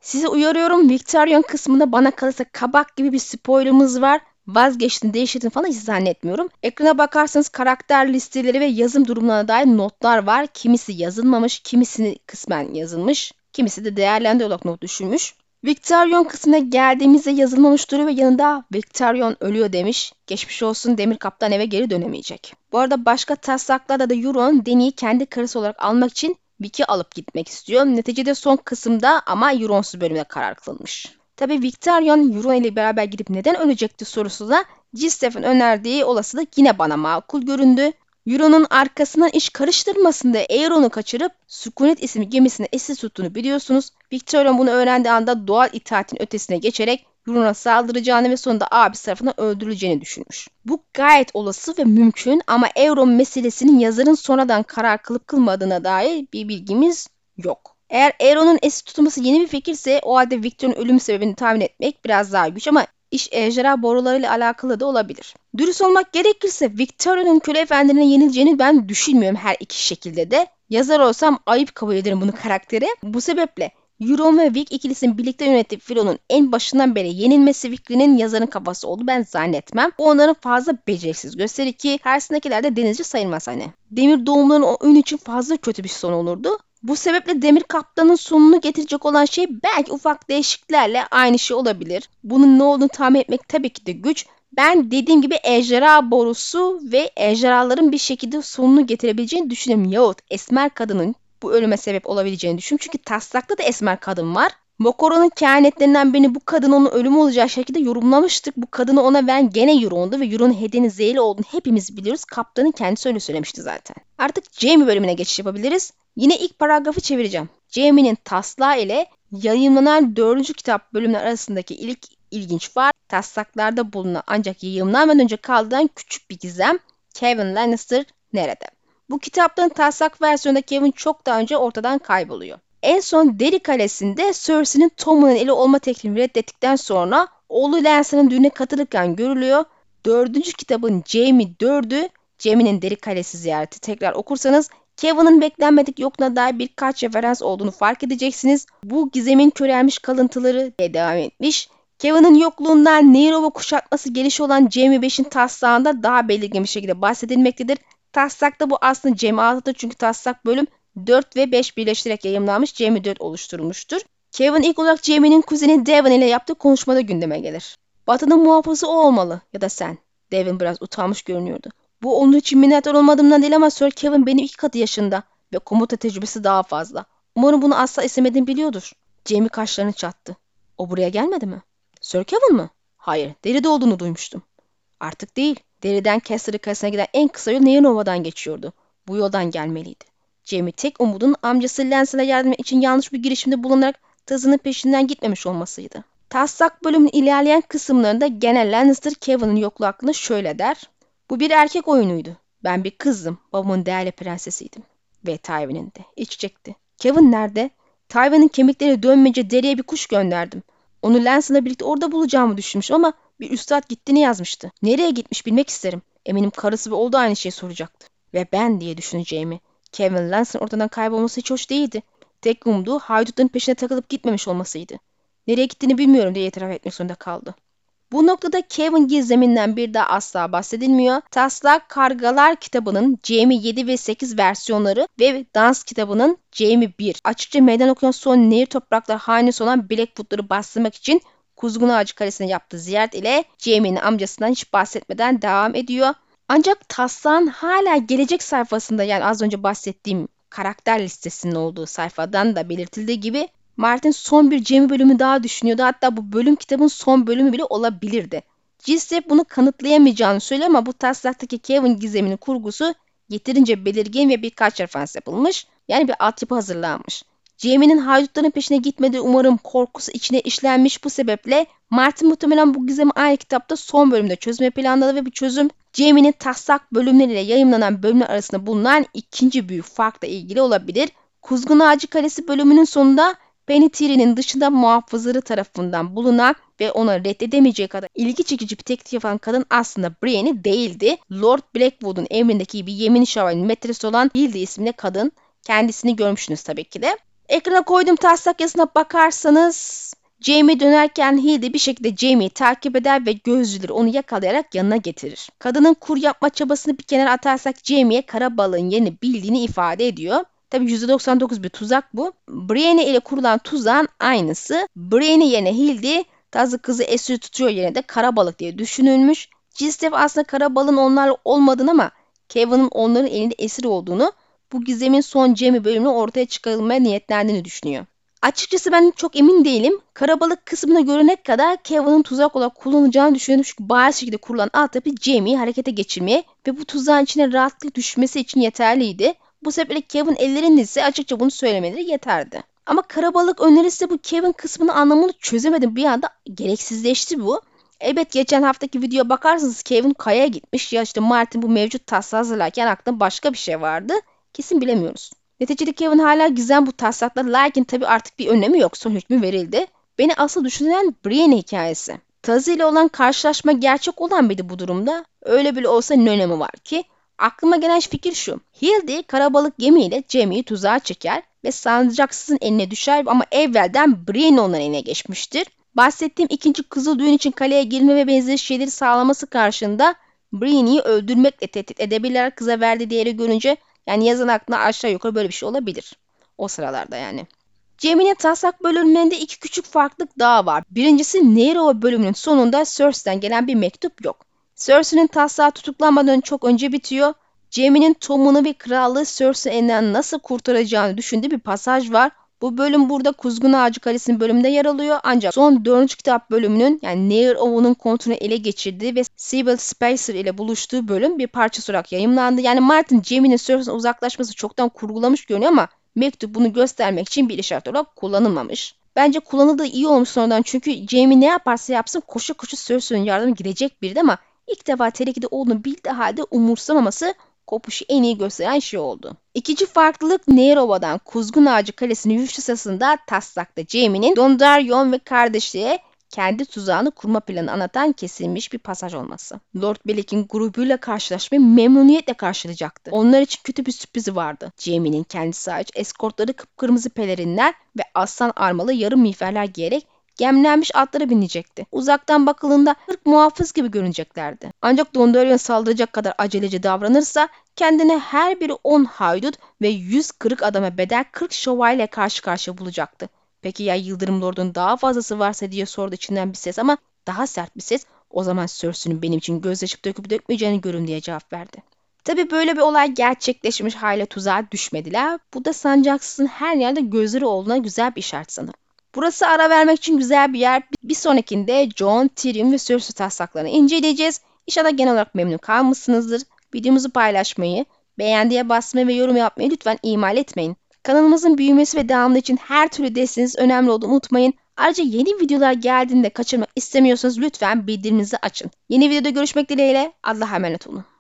A: Sizi uyarıyorum Victorian kısmında bana kalırsa kabak gibi bir spoilerımız var vazgeçtin, değiştirdin falan hiç zannetmiyorum. Ekrana bakarsanız karakter listeleri ve yazım durumlarına dair notlar var. Kimisi yazılmamış, kimisini kısmen yazılmış, kimisi de değerlendi olarak not düşülmüş. Victorion kısmına geldiğimizde yazılmamış duruyor ve yanında Victorion ölüyor demiş. Geçmiş olsun Demir Kaptan eve geri dönemeyecek. Bu arada başka taslaklarda da Euron Dany'i kendi karısı olarak almak için Vic'i alıp gitmek istiyor. Neticede son kısımda ama Euronsuz bölümde karar kılınmış. Tabi Victorian Euron ile beraber gidip neden ölecekti sorusu da Gistef'in önerdiği olasılık yine bana makul göründü. Euron'un arkasından iş karıştırmasın diye Aeron'u kaçırıp Sukunet isimli gemisine esir tuttuğunu biliyorsunuz. Victorian bunu öğrendiği anda doğal itaatin ötesine geçerek Euron'a saldıracağını ve sonunda abisi tarafından öldürüleceğini düşünmüş. Bu gayet olası ve mümkün ama Euron meselesinin yazarın sonradan karar kılıp kılmadığına dair bir bilgimiz yok. Eğer Aeron'un esir tutulması yeni bir fikirse o halde Victor'un ölüm sebebini tahmin etmek biraz daha güç ama iş ejderha borularıyla alakalı da olabilir. Dürüst olmak gerekirse Victoria'nın köle efendilerine yenileceğini ben düşünmüyorum her iki şekilde de. Yazar olsam ayıp kabul ederim bunu karaktere. Bu sebeple Euron ve Vic ikilisinin birlikte yönettiği filonun en başından beri yenilmesi fikrinin yazarın kafası oldu ben zannetmem. Bu onların fazla beceriksiz gösteri ki karşısındakiler de denizci sayılmaz hani. Demir doğumların o ün için fazla kötü bir son olurdu. Bu sebeple Demir Kaptan'ın sonunu getirecek olan şey belki ufak değişikliklerle aynı şey olabilir. Bunun ne olduğunu tahmin etmek tabii ki de güç. Ben dediğim gibi ejderha borusu ve ejderhaların bir şekilde sonunu getirebileceğini düşünüyorum. Yahut esmer kadının bu ölüme sebep olabileceğini düşünüyorum. Çünkü taslakta da esmer kadın var. Mokoro'nun kehanetlerinden birini bu kadın onun ölümü olacağı şekilde yorumlamıştık. Bu kadını ona ben gene Euron'du ve Euron'un hediyeni zehirli olduğunu hepimiz biliyoruz. Kaptanın kendisi öyle söylemişti zaten. Artık Jamie bölümüne geçiş yapabiliriz. Yine ilk paragrafı çevireceğim. Jamie'nin taslağı ile yayınlanan 4. kitap bölümler arasındaki ilk ilginç var. Taslaklarda bulunan ancak yayınlanmadan önce kaldığından küçük bir gizem. Kevin Lannister nerede? Bu kitapların taslak versiyonunda Kevin çok daha önce ortadan kayboluyor. En son Derry Kalesi'nde Cersei'nin Tommen'ın eli olma teklifini reddettikten sonra oğlu Lance'nin düğüne katılırken görülüyor. Dördüncü kitabın Jaime 4'ü Jaime'nin Derry Kalesi ziyareti tekrar okursanız Kevin'ın beklenmedik yokluğuna dair birkaç referans olduğunu fark edeceksiniz. Bu gizemin körelmiş kalıntıları diye devam etmiş. Kevin'ın yokluğundan Nairobi kuşatması gelişi olan Jamie 5'in taslağında daha belirgin bir şekilde bahsedilmektedir. Taslakta bu aslında Jamie 6'dır çünkü taslak bölüm 4 ve 5 birleştirerek yayımlanmış Jamie 4 oluşturulmuştur. Kevin ilk olarak Jamie'nin kuzeni Devon ile yaptığı konuşmada gündeme gelir. Batı'nın muhafızı o olmalı ya da sen. Devon biraz utanmış görünüyordu. Bu onun için minnettar olmadığımdan değil ama Sir Kevin benim iki katı yaşında ve komuta tecrübesi daha fazla. Umarım bunu asla istemediğimi biliyordur. Jamie kaşlarını çattı. O buraya gelmedi mi? Sir Kevin mi? Hayır, deride olduğunu duymuştum. Artık değil. Deriden Caster'ı kalesine giden en kısa yol Neyanova'dan geçiyordu. Bu yoldan gelmeliydi. Jamie tek umudun amcası Lance'la yardım için yanlış bir girişimde bulunarak tazının peşinden gitmemiş olmasıydı. Taslak bölümün ilerleyen kısımlarında genel Lannister Kevin'in yokluğu hakkında şöyle der. Bu bir erkek oyunuydu. Ben bir kızdım. Babamın değerli prensesiydim. Ve Tywin'in de. İç çekti. Kevin nerede? Tywin'in kemikleri dönmeyince deriye bir kuş gönderdim. Onu Lanson'la birlikte orada bulacağımı düşünmüş ama bir üstad gittiğini yazmıştı. Nereye gitmiş bilmek isterim. Eminim karısı ve oğlu da aynı şeyi soracaktı. Ve ben diye düşüneceğimi. Kevin Lanson ortadan kaybolması hiç hoş değildi. Tek umduğu haydutların peşine takılıp gitmemiş olmasıydı. Nereye gittiğini bilmiyorum diye itiraf etmek zorunda kaldı. Bu noktada Kevin gizleminden bir daha asla bahsedilmiyor. Taslak Kargalar kitabının Jamie 7 ve 8 versiyonları ve Dans kitabının Jamie 1. Açıkça meydan okuyan son nehir topraklar hanesi olan Blackwood'ları bastırmak için Kuzgun Ağacı Kalesi'ne yaptığı ziyaret ile Jamie'nin amcasından hiç bahsetmeden devam ediyor. Ancak taslağın hala gelecek sayfasında yani az önce bahsettiğim karakter listesinin olduğu sayfadan da belirtildiği gibi Martin son bir Jamie bölümü daha düşünüyordu. Hatta bu bölüm kitabın son bölümü bile olabilirdi. Gisep bunu kanıtlayamayacağını söylüyor ama bu taslaktaki Kevin gizeminin kurgusu yeterince belirgin ve birkaç referans yapılmış. Yani bir altyapı hazırlanmış. Jamie'nin haydutların peşine gitmediği umarım korkusu içine işlenmiş bu sebeple Martin muhtemelen bu gizemi aynı kitapta son bölümde çözme planladı ve bu çözüm Jamie'nin taslak bölümleriyle yayınlanan bölümler arasında bulunan ikinci büyük farkla ilgili olabilir. Kuzgun Ağacı Kalesi bölümünün sonunda Penitiri'nin dışında muhafızları tarafından bulunan ve ona reddedemeyeceği kadar ilgi çekici bir teklif yapan kadın aslında Brienne değildi. Lord Blackwood'un emrindeki bir yemin şövalyenin metresi olan Hilda isimli kadın. Kendisini görmüşsünüz tabii ki de. Ekrana koyduğum taslak yazısına bakarsanız Jamie dönerken Hilda bir şekilde Jamie'yi takip eder ve gözcüleri onu yakalayarak yanına getirir. Kadının kur yapma çabasını bir kenara atarsak Jamie'ye kara balığın yerini bildiğini ifade ediyor. Tabi %99 bir tuzak bu. Brienne ile kurulan tuzağın aynısı. Brienne yerine Hildi tazı kızı esir tutuyor yerine de kara balık diye düşünülmüş. Cislev aslında kara balığın onlarla olmadığını ama Kevin'in onların elinde esir olduğunu bu gizemin son Jamie bölümünü ortaya çıkarılmaya niyetlendiğini düşünüyor. Açıkçası ben çok emin değilim. Karabalık kısmına görene kadar Kevin'in tuzak olarak kullanacağını düşünüyorum. Çünkü bariz şekilde kurulan altyapı Jamie'yi harekete geçirmeye ve bu tuzağın içine rahatlıkla düşmesi için yeterliydi. Bu sebeple Kevin ellerinde ise açıkça bunu söylemeleri yeterdi. Ama karabalık önerisi bu Kevin kısmını anlamını çözemedim. Bir anda gereksizleşti bu. Evet geçen haftaki videoya bakarsanız Kevin Kaya'ya gitmiş. Ya işte Martin bu mevcut taslağı hazırlarken aklında başka bir şey vardı. Kesin bilemiyoruz. Neticede Kevin hala gizem bu taslakta lakin tabi artık bir önemi yok. Son hükmü verildi. Beni asıl düşünen Brienne hikayesi. Tazı ile olan karşılaşma gerçek olan mıydı bu durumda? Öyle bile olsa ne önemi var ki? Aklıma gelen fikir şu. Hildy karabalık gemiyle Jamie'yi tuzağa çeker ve sancaksızın eline düşer ama evvelden Brienne onların eline geçmiştir. Bahsettiğim ikinci kızıl düğün için kaleye girme ve benzeri şeyleri sağlaması karşında Brienne'yi öldürmekle tehdit edebilirler kıza verdiği değeri görünce yani yazın aklına aşağı yukarı böyle bir şey olabilir. O sıralarda yani. Jamie'nin taslak bölümlerinde iki küçük farklılık daha var. Birincisi Nero bölümünün sonunda Cersei'den gelen bir mektup yok. Cersei'nin taslağı tutuklanmadan çok önce bitiyor. Jaime'nin Tom'unu ve krallığı Cersei'den nasıl kurtaracağını düşündüğü bir pasaj var. Bu bölüm burada Kuzgun Ağacı Kalesi'nin bölümünde yer alıyor. Ancak son 4. kitap bölümünün yani Neir Owen'ın kontrolünü ele geçirdiği ve Sybil Spicer ile buluştuğu bölüm bir parçası olarak yayımlandı. Yani Martin Jaime'nin Cersei'den uzaklaşması çoktan kurgulamış görünüyor ama mektup bunu göstermek için bir işaret olarak kullanılmamış. Bence kullanıldığı iyi olmuş sonradan çünkü Jaime ne yaparsa yapsın koşu koşu Cersei'nin yardımı gidecek biriydi ama ilk defa tehlikede olduğunu bildiği halde umursamaması kopuşu en iyi gösteren şey oldu. İkinci farklılık Nehrova'dan Kuzgun Ağacı Kalesi'nin sırasında taslakta Jamie'nin Dondarrion ve kardeşliğe kendi tuzağını kurma planını anlatan kesilmiş bir pasaj olması. Lord Bellick'in grubuyla karşılaşmayı memnuniyetle karşılayacaktı. Onlar için kötü bir sürprizi vardı. Jamie'nin kendisi hariç eskortları kıpkırmızı pelerinler ve aslan armalı yarım miğferler giyerek gemlenmiş atlara binecekti. Uzaktan bakıldığında 40 muhafız gibi görüneceklerdi. Ancak Dondarrion saldıracak kadar aceleci davranırsa kendine her biri 10 haydut ve 100 kırık adama bedel 40 şövalye karşı karşıya bulacaktı. Peki ya Yıldırım Lord'un daha fazlası varsa diye sordu içinden bir ses ama daha sert bir ses o zaman Cersei'nin benim için gözyaşı döküp dökmeyeceğini görün diye cevap verdi. Tabi böyle bir olay gerçekleşmiş hale tuzağa düşmediler. Bu da sancaksızın her yerde gözleri olduğuna güzel bir işaret sanırım. Burası ara vermek için güzel bir yer. Bir sonrakinde John, Tyrion ve Cersei taslaklarını inceleyeceğiz. İnşallah genel olarak memnun kalmışsınızdır. Videomuzu paylaşmayı, beğendiye basmayı ve yorum yapmayı lütfen ihmal etmeyin. Kanalımızın büyümesi ve devamı için her türlü desteğiniz önemli olduğunu unutmayın. Ayrıca yeni videolar geldiğinde kaçırmak istemiyorsanız lütfen bildiriminizi açın. Yeni videoda görüşmek dileğiyle. Allah'a emanet olun.